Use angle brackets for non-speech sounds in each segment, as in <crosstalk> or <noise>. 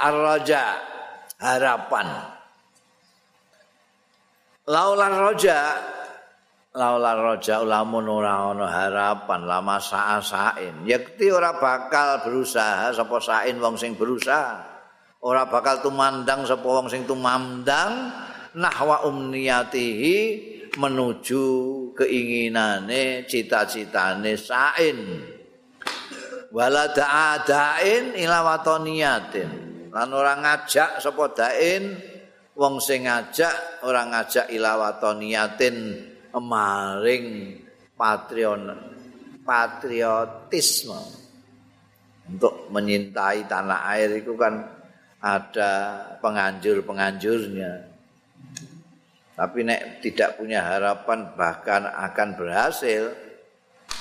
ar-raja harapan. Laulan roja laulan roja ulamun harapan lama saasain yakti ora bakal berusaha sapa sain wong sing berusaha. Ora bakal tumandang sapa wong sing tumandang. Nahwa umniyatihi menuju keinginane cita-citane sain. Wala da'adain ila watoniyatin lan ora ngajak sapa dain wong sing ngajak ora ngajak ila watoniyatin maring patrion patriotisme untuk menyintai tanah air itu kan ada penganjur-penganjurnya tapi nek tidak punya harapan bahkan akan berhasil,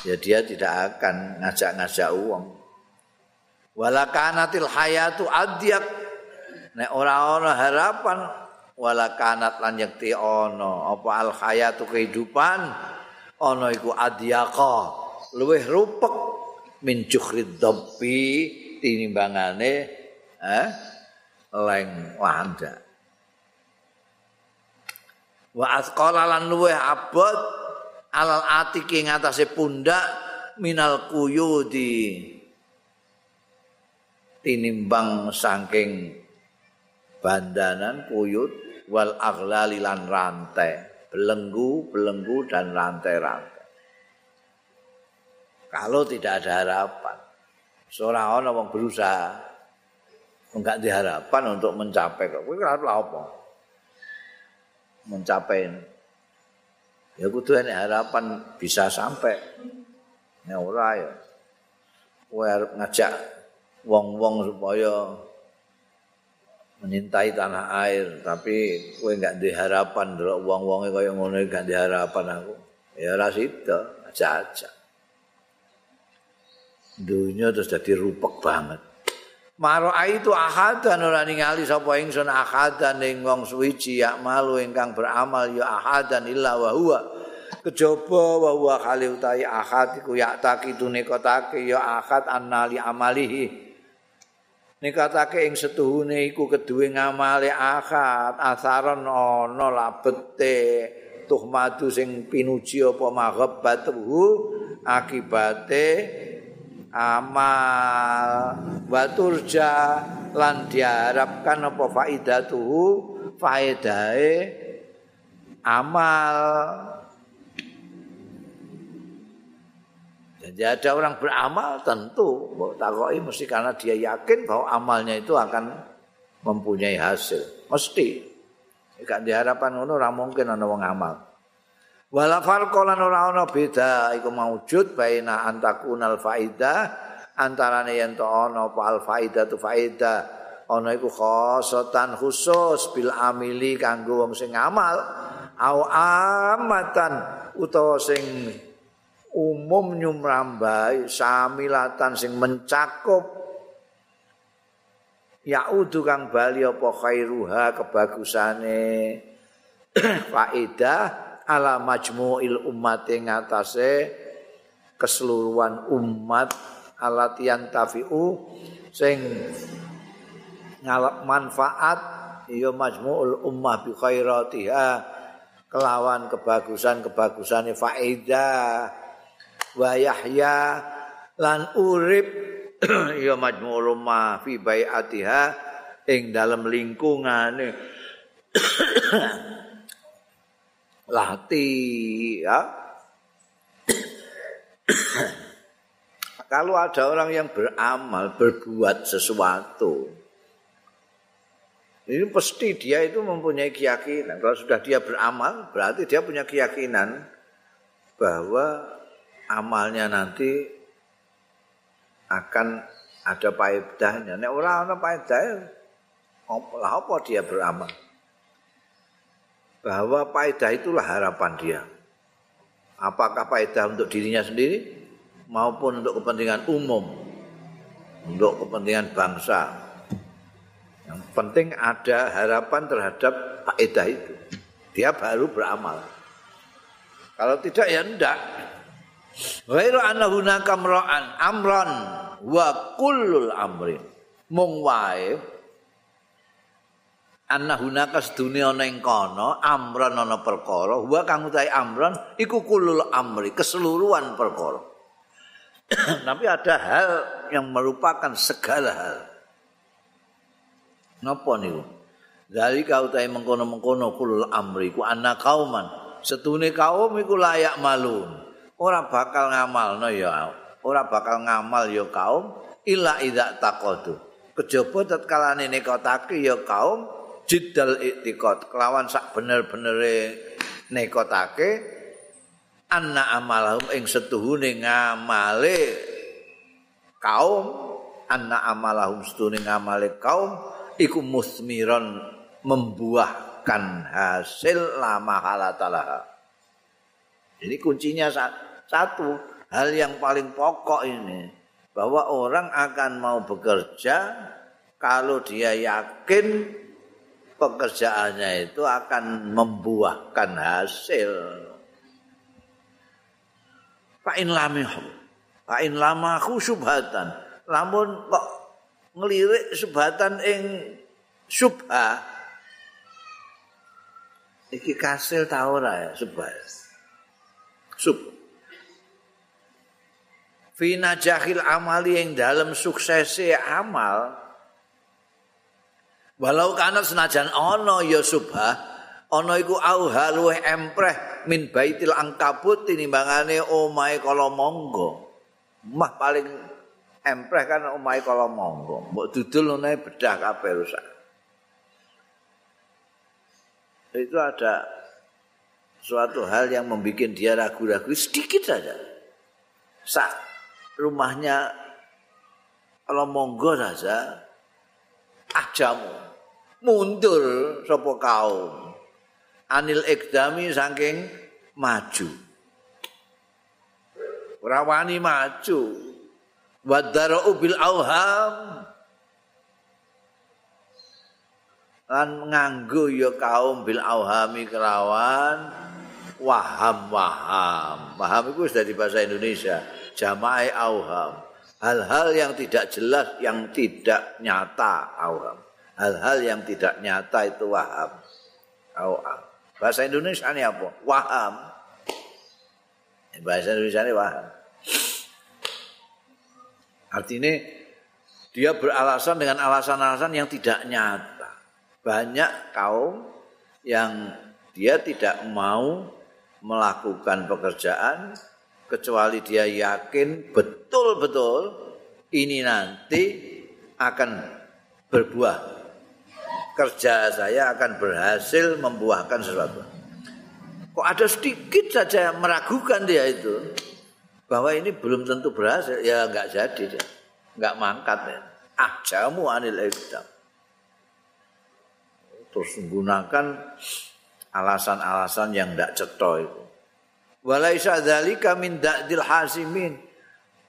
ya dia tidak akan ngajak-ngajak uang. Walakanatil hayatu adyak. Nek ora ana harapan walakanat lan yakti ana apa al hayatu kehidupan? Ana iku adyaka luweh rupek min jukhrid dabbi tinimbangane eh leng landak. Wa asqala lan luweh abot alal atiki ngatasé pundak minal kuyudi tinimbang saking bandanan kuyut wal aghlali lan rantai belenggu belenggu dan rantai-rantai. Kalau tidak ada harapan seorang orang yang berusaha enggak diharapkan untuk mencapai kok. Kuwi apa? Mencapai. Ya kudu ini harapan bisa sampai. Ya ora ya. Kowe ngajak wong-wong supaya menyintai tanah air tapi kowe enggak diharapan delok wong-wonge kaya ngono enggak diharapan aku. Ya ora sida aja-aja dunia terus jadi rupek banget. Maro itu ahadan ora ningali sapa ingsun ahadan ing wong suwiji ya malu ingkang beramal ya ahadan illa wa huwa. Kejaba wa huwa khali utahi ahad iku ya takitu nekotake ya ahad annali amalihi nekatake ing setuhune iku keduwe ngamale ahad asaron ana labete tuhmadu sing pinuji apa maghabbatuhu akibate amal. Wa turja lan diharapkan apa faidatuhu? Faidahe amal jadi ada orang beramal tentu. Takoki mesti karena dia yakin bahwa amalnya itu akan mempunyai hasil. Mesti. Ikan diharapkan ngono ora mungkin ana wong amal. wala farqalan ora ana beda. Iku maujud baina antakunal faida antarane yen to ana apa al faida tu faida. Ana iku khosatan khusus bil amili kanggo wong sing ngamal au amatan utawa sing umum nyumrambai samilatan sing mencakup. Yaudu kang bali apa khairuha kebagusane. <clears throat> Faedah ala majmu'il umat ing atase keseluruhan umat alatian tafi'u sing ngalap manfaat ya majmu'ul ummah bi khairatiha kelawan kebagusan-kebagusan faedah wa yahya lan urip <clears throat> ya majmu'ul ummah fi bai'atiha ing dalam lingkungane <clears throat> latih ya. <clears throat> Kalau ada orang yang beramal, berbuat sesuatu, ini pasti dia itu mempunyai keyakinan. Kalau sudah dia beramal, berarti dia punya keyakinan bahwa amalnya nanti akan ada paedahnya. Nek ora ana paedah, apa dia beramal? bahwa faedah itulah harapan dia. Apakah faedah untuk dirinya sendiri maupun untuk kepentingan umum, untuk kepentingan bangsa. Yang penting ada harapan terhadap faedah itu. Dia baru beramal. Kalau tidak ya enggak. Ghairu annahu nakamra'an amran wa kullul amrin. Mung wae anna hunaka sedune ana ing kono amron ana perkara wa kang amron iku kulul amri keseluruhan perkara. <coughs> Tapi ada hal yang merupakan segala hal. Napa niku? Dari kau utahe mengkono-mengkono kulul amri ku anna kauman. Sedune kaum iku layak malun ora bakal ngamalno ya ora bakal ngamal ya kaum. Illa idza taqadu. Kejaba tatkala nekotake ya kaum. Jiddal iktikad kelawan sak bener-benere nekotake anna amalahum ing setuhune ngamale kaum. Anna amalahum setuhune ngamale kaum. Iku musmiron membuahkan hasil lama halatalah ini kuncinya satu hal yang paling pokok ini bahwa orang akan mau bekerja kalau dia yakin pekerjaannya itu akan membuahkan hasil. Fa'in lamih, fa'in lamaku subhatan. Lamun kok ngelirik subhatan ing subha. Iki kasil ora ya subha. Sub. Fina jahil amali yang dalam suksesi amal, Walau kana senajan ana ya subha, ana iku auha luweh empreh min baitil angkabut tinimbangane omahe kala monggo. Mah paling empreh kan omahe kala monggo. Mbok dudul ngono bedah kabeh rusak. Itu ada suatu hal yang membuat dia ragu-ragu sedikit saja. Sak rumahnya kalau monggo saja ajamu. Mundur sapa kaum. Anil ikdami saking maju. Ora wani maju. Wadarau bil auham lan nganggo ya kaum bil auhami kelawan waham waham waham itu sudah di bahasa Indonesia jama'i auham hal-hal yang tidak jelas yang tidak nyata auham hal-hal yang tidak nyata itu waham. Bahasa Indonesia ini apa? Waham. Bahasa Indonesia ini waham. Artinya dia beralasan dengan alasan-alasan yang tidak nyata. Banyak kaum yang dia tidak mau melakukan pekerjaan kecuali dia yakin betul-betul ini nanti akan berbuah kerja saya akan berhasil membuahkan sesuatu. Kok ada sedikit saja yang meragukan dia itu bahwa ini belum tentu berhasil, ya nggak jadi dia, nggak mangkat ya. Ah jamu anil ikdam. Terus menggunakan alasan-alasan yang tidak ceto itu. Walaisa dzalika min da'dil hasimin.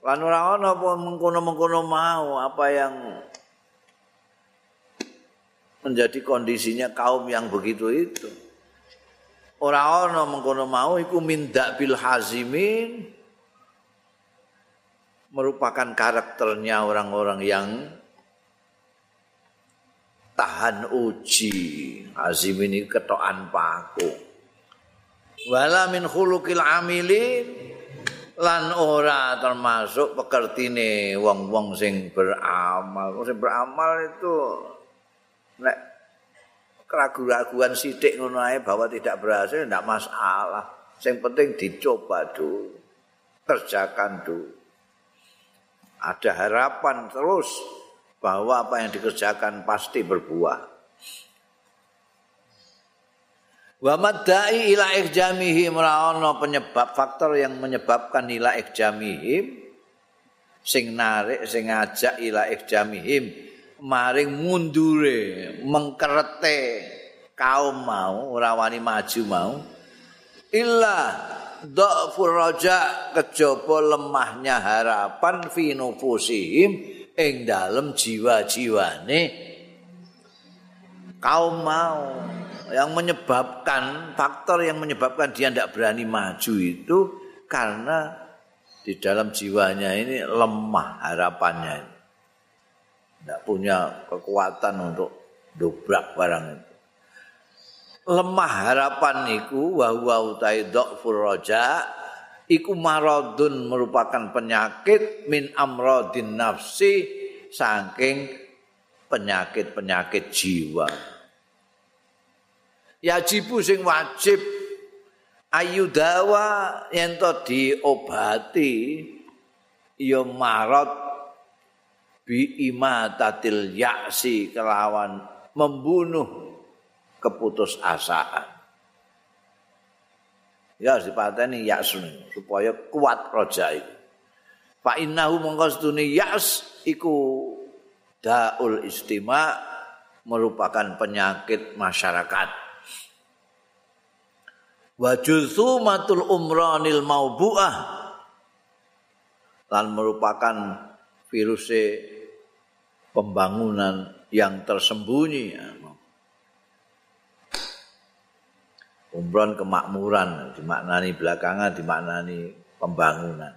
Lan ora ana apa mengkono-mengkono mau apa yang menjadi kondisinya kaum yang begitu itu. Orang-orang mengkono mau iku mindak bil hazimin merupakan karakternya orang-orang yang tahan uji. Hazim ini ketokan paku. Wala min khuluqil amilin lan ora termasuk pekertine wong-wong sing beramal. Sing beramal itu nek keraguan-keraguan sithik ngono ae bahwa tidak berhasil ndak masalah. Yang penting dicoba dulu. Kerjakan dulu. Ada harapan terus bahwa apa yang dikerjakan pasti berbuah. Wa maddai ila ihjamihim ra'ana penyebab faktor yang menyebabkan ila ihjamihim sing narik sing ngajak ila ihjamihim maring mundure mengkerete kaum mau ora wani maju mau. Illa dhafur raja kejaba lemahnya harapan fi nufusihim ing dalem jiwa-jiwane. Kaum mau yang menyebabkan faktor yang menyebabkan dia tidak berani maju itu karena di dalam jiwanya ini lemah harapannya tidak punya kekuatan untuk dobrak barang itu. lemah harapan iku wa utai dhafur raja iku maradun merupakan penyakit min amradin nafsi saking penyakit-penyakit jiwa yajibu sing wajib ayu dawa yen to diobati ya marad bi imatatil yaksi kelawan membunuh keputusasaan. Ya harus dipateni yaksun supaya kuat roja itu. Fa innahu mongko yas iku daul istima merupakan penyakit masyarakat. Wa matul umranil maubuah lan merupakan virus pembangunan yang tersembunyi Umron kemakmuran dimaknani belakangan dimaknani pembangunan.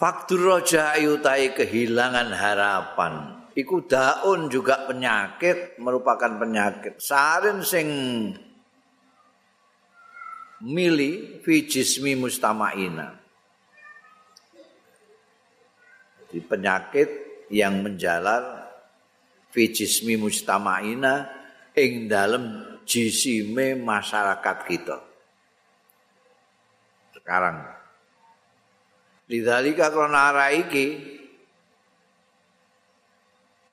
Faktur roja yutai kehilangan harapan. Iku daun juga penyakit, merupakan penyakit. Sarin sing mili fi jismi mustama'ina. Di penyakit yang menjalar fi jismi mustama'ina ing dalam jisime masyarakat kita. Sekarang. Lidzalika krana arah iki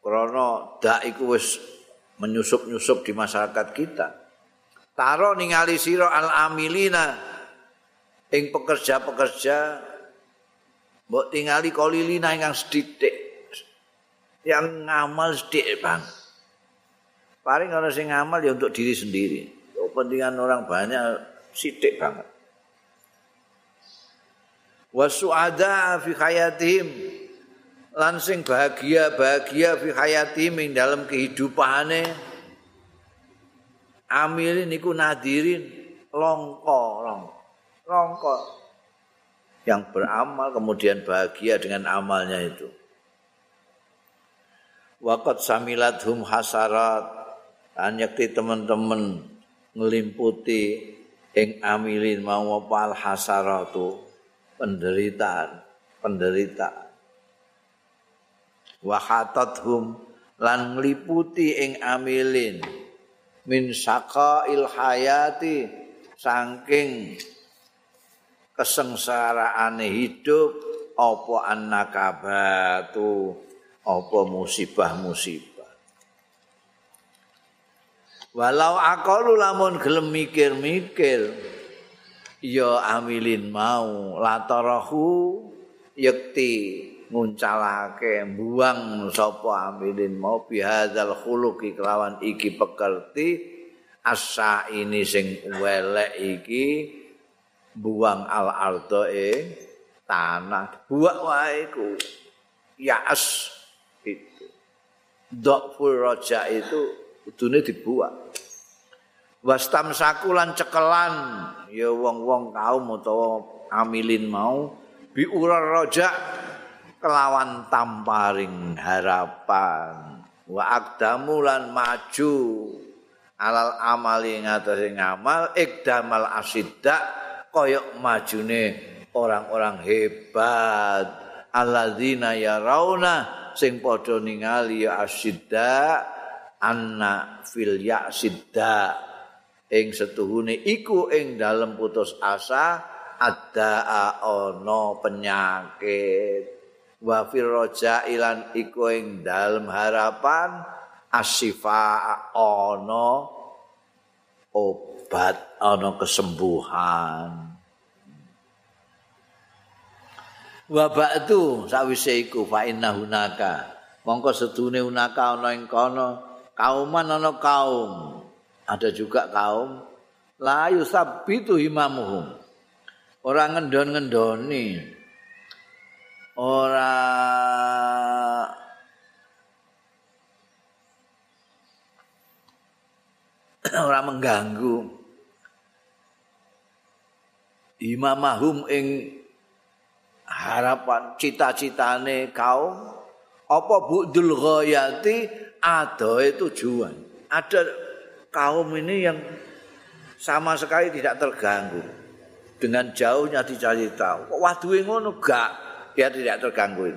krana dak iku wis menyusup-nyusup di masyarakat kita. Taro ningali sira al-amilina ing pekerja-pekerja mbok tingali kolilina ingkang sedidik yang ngamal sedidik banget. Paling orang sing ngamal ya untuk diri sendiri. Kepentingan orang banyak sidik banget. Wasu'ada fi hayatihim lan sing bahagia-bahagia fi hayatihim ing dalam kehidupane amilin niku nadirin longko longko. Longko. Yang beramal kemudian bahagia dengan amalnya itu. Waqat samilathum hasarat. Anyekti teman-teman ngelimputi ing amilin mau apa hasaratu? Penderitaan penderitaan wa khatathum lan ngliputi ing amilin min saqail hayati saking kesengsaraane hidup apa annakabatu apa musibah-musibah. Walau akalu lamun gelem mikir-mikir ya amilin mau latarahu yakti nguncalake buang sapa amilin mau bihadzal khuluqi kelawan iki pekerti asa ini sing welek iki buang al ardo e tanah. Buak wae ku yaas itu. Dokful roja itu kudune dibuat. Wastam sakulan cekelan. Ya wong-wong kaum utawa amilin mau bi urar rojak kelawan tamparing harapan. Wa akdamu lan maju. Alal amali ngatasi ngamal ikdamal asidda koyok majune orang-orang hebat. Alladzina yarawna sing padha ningali asidda anna fil ya'sidda. Ing setuhune iku ing dalem putus asa ada ana penyakit wa fil rajailan iku ing dalem harapan asifa ana obat ana kesembuhan. Wa ba'du sawise iku fa inna hunaka. Mongko sedune hunaka ana ing kono kauman ana kaum. Ada juga kaum la yusabbitu imamuhum ora ngendon-ngendoni ora <clears throat> ora mengganggu imamahum ing harapan cita-citane kaum apa budul ghayati ada tujuan. Ada kaum ini yang sama sekali tidak terganggu dengan jauhnya dicari tahu. Kok waduhe ngono gak dia tidak terganggu.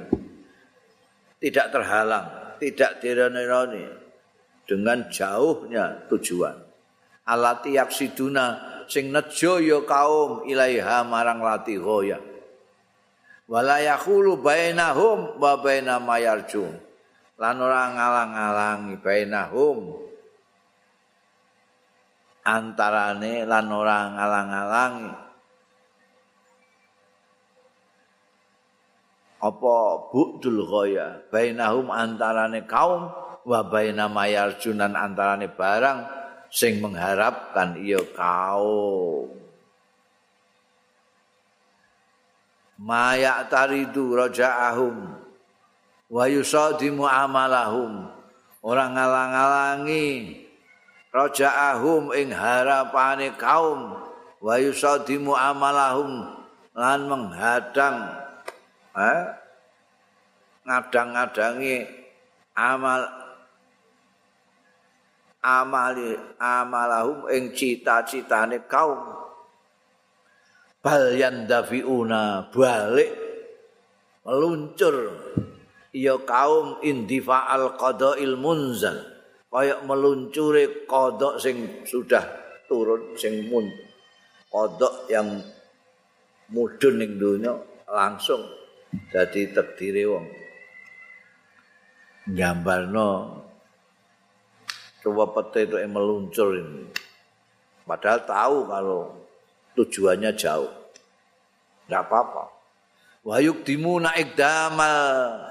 Tidak terhalang, tidak dironi-roni dengan jauhnya tujuan. Alati yaksiduna sing nejo ya kaum ilaiha marang lati ghoya. Wala yakhulu bainahum wa baina mayarjun. Lan ora ngalang-alangi bainahum antarane lan ora ngalang-alangi apa bukdul ghaya? Bainahum antarane kaum wa baina mayarjunan antarane barang sing mengharapkan iya kaum. Maya taridu raja'ahum wa yusadimu amalahum. Orang ngalang-alangi raja'ahum ing harapane kaum wa yusadimu amalahum lan menghadang eh ngadang-ngadangi amal amali amalahum ing cita-citane kaum. Bal yandafiuna balik meluncur. Ya kaum indifa'al qada'il munzal. Kaya meluncure kodok sing sudah turun sing mun kodok yang mudun ning donya langsung dadi takdire wong. Gambarno coba pete itu yang meluncur ini. Padahal tahu kalau tujuannya jauh. Nggak apa-apa. Wayuk dimuna ikdamal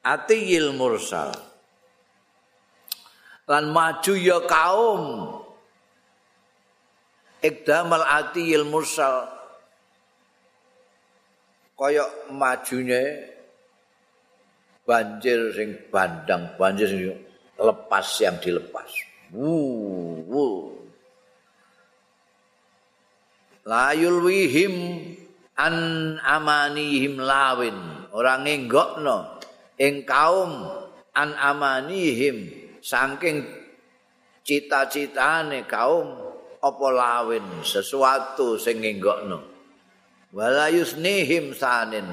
atiyil mursal. Lan maju ya kaum. Ikdamal atiyil mursal kaya majunya banjir sing bandang banjir sing lepas yang dilepas. Wuh layul wihim an amanihim lawin. Orang ngenggokno ing kaum an amanihim saking cita-citane kaum apa lawin? Sesuatu sing ngenggokno wala yusnihim sanin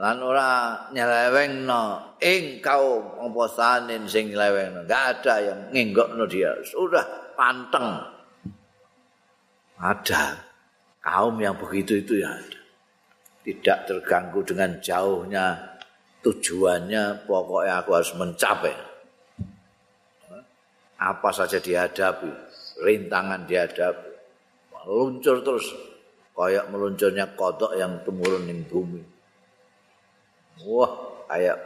lan ora nyelewengno ing kaum apa sanin sing nyelewengno. Enggak ada yang ngenggokno dia. Sudah panteng. Ada. Kaum yang begitu itu ya ada. Tidak terganggu dengan jauhnya tujuannya pokoknya aku harus mencapai. Apa saja dihadapi, rintangan dihadapi, meluncur terus, kayak meluncurnya kodok yang temurun di bumi. Wah, kayak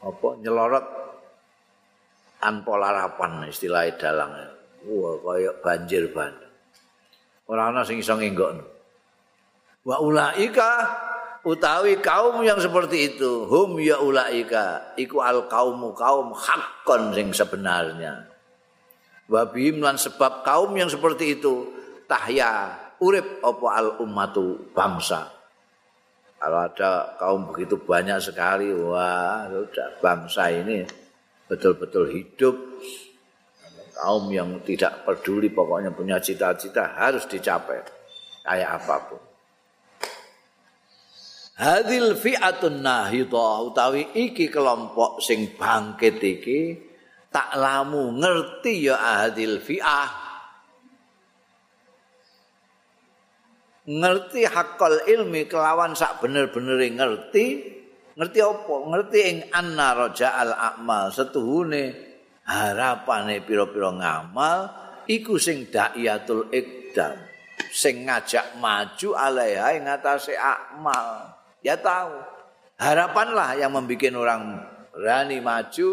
apa nyelorot tanpa larapan istilah dalang. Wah, kayak banjir bandang. Orang ana sing iso ngenggokno. Wa ulaika utawi kaum yang seperti itu hum ya ulaika iku al kaumu kaum hakon sing sebenarnya wabihim lan sebab kaum yang seperti itu tahya urip apa al ummatu bangsa. Kalau ada kaum begitu banyak sekali wah sudah bangsa ini betul-betul hidup. Kaum yang tidak peduli pokoknya punya cita-cita harus dicapai kayak apa pun. Hadil fi'atun nahidha utawi iki kelompok sing bangkit iki tak lamu ngerti ya hadil fi'ah ngerti hakal ilmi kelawan sak bener-bener ngerti. Ngerti apa? Ngerti ing anna raja al amal. Setuhune harapane pira-pira ngamal iku sing da'iyatul ikdam sing ngajak maju alaiha ing atase amal. Ya tahu. Harapanlah yang membuat orang berani maju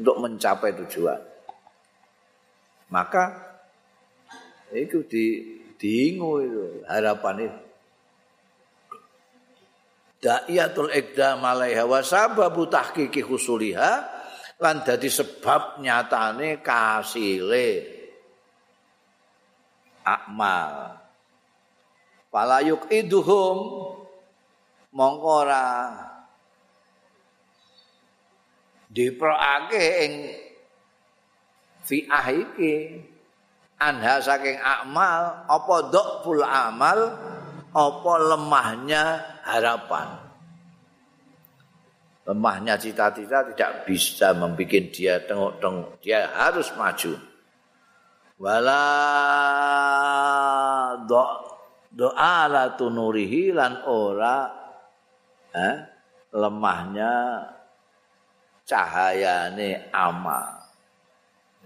untuk mencapai tujuan. Maka itu di diingu itu harapan itu. Da'iyatul ikdam alaiha wa sababu tahqiqi husuliha lan dadi sebab nyatane kasile akmal. Palayuk iduhum mongko ora diprokake ing fi'ah iki anha saking amal apa dhaful amal apa lemahnya harapan? Lemahnya cita-cita tidak bisa membuat dia tengok-tengok. Dia harus maju. Wala do doa la tunurihi lan ora eh, lemahnya cahayane amal.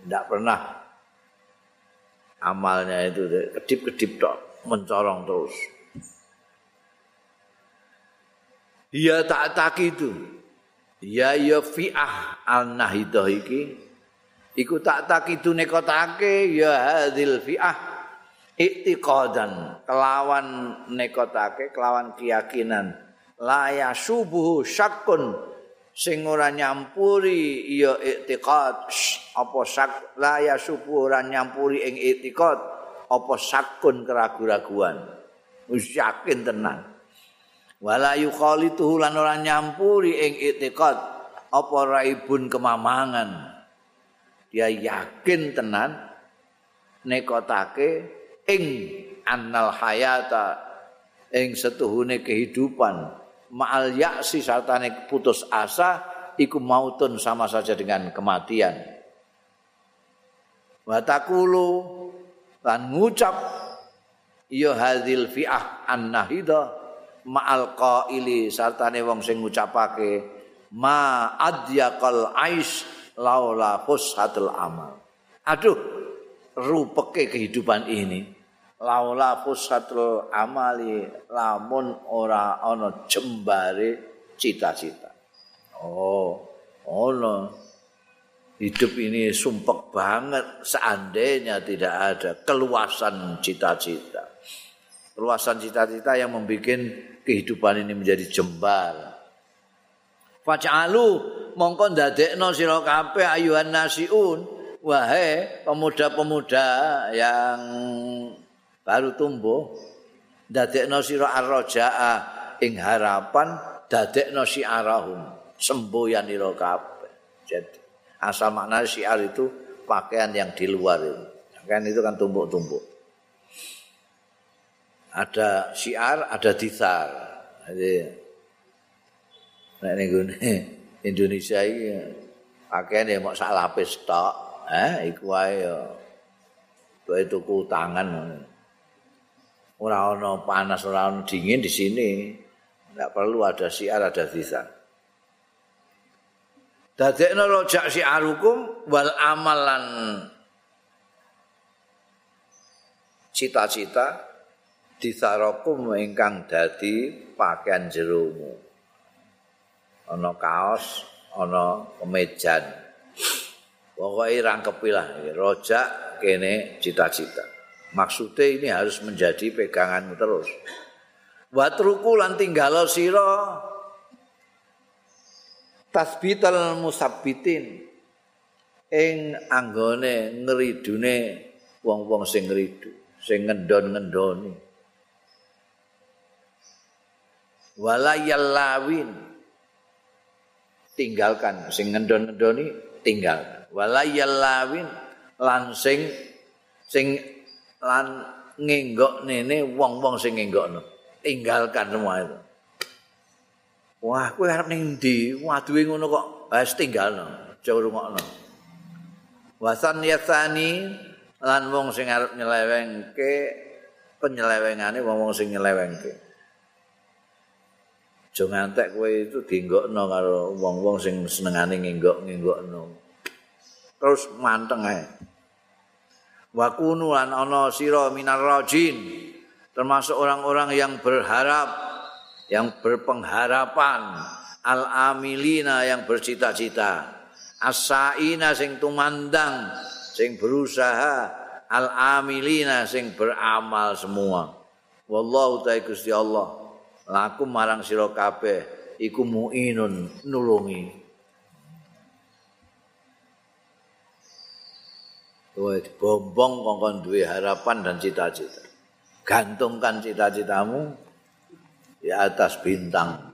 Tidak pernah amalnya itu kedip-kedip tok mencorong terus. Ya tak tak itu. Ya ya fi'ah al nahidah iki. Iku tak tak itu nekotake ya hadil fi'ah iktiqadan kelawan nekotake kelawan keyakinan la yasubuhu syakkun sing ora nyampuri ya i'tiqad. Apa sak la ya supu ora nyampuri ing i'tiqad. Apa sakun keragu-raguan. Wis yakin tenan. Wala yukhalitu lan ora nyampuri ing i'tiqad. Apa raibun kemamangan. Dia yakin tenan. Nekotake ing annal hayata. Ing setuhune kehidupan ma'al yaksi sartane putus asa iku mautun sama saja dengan kematian. Wa taqulu lan ngucap ya hadzal fi'ah annahida. Ma'al qaili sartane wong sing ngucapake ma adyaqal ais laula fushatul amal. Aduh rupeke kehidupan ini laula fusatul amali lamun ora ana jembare cita-cita. Oh, ono hidup ini sumpek banget seandainya tidak ada keluasan cita-cita. Keluasan cita-cita yang membuat kehidupan ini menjadi jembar. Faj'alu mongko ndadekno sira kabeh ayuhan nasiun wahai pemuda-pemuda yang baru tumbuh. Dadekno sira arrojaa ing harapan dadekno syiarahum semboyan ira kabeh. Jadi asal makna syiar itu pakaian yang di luar itu. Kan itu kan tumbuk-tumbuk ada syiar ada disar. Jadi nek ning <laughs> Indonesia iki pakaian ya mau sak lapis tok. Eh iku wae ya. Itu tangan ora ana panas ora ana dingin di sini. Enggak perlu ada siar ada sisa dadekno rojak siarukum wal amalan cita-cita disarokum ingkang dadi pakaian jerumu. Ana kaos ana kemejan. Pokoke rangkepi lah rojak kene cita-cita Maksudnya ini harus menjadi peganganmu terus. Watruku lan tinggalo sira tasbital musabbitin ing anggone ngridune wong-wong sing ngridu, sing ngendon-ngendoni. Walayallawin tinggalkan sing ngendon-ngendoni tinggalkan. Walayallawin lan sing sing lan ngenggok nene wong-wong sing ngenggokno. Tinggalkan semua itu. Wah, kowe arep ning ndi? Waduhe ngono kok. Wis tinggalno, aja rungokno. Wasan yasani lan wong sing arep nyelewengke penyelewengane wong-wong sing nyelewengke. Aja ngantek kowe itu dienggokno karo wong-wong sing senengane ngenggok-ngenggokno. Terus manteng ae. Wa kunu lan ana sira minar rajin termasuk orang-orang yang berharap yang berpengharapan al amilina yang bercita-cita asaina sing tumandang sing berusaha al amilina sing beramal semua. Wallahu ta'ala Gusti Allah. Lakum marang sira kabeh iku muinun nulungi Kowe bombong kongkon duwe harapan dan cita-cita. Gantungkan cita-citamu di atas bintang.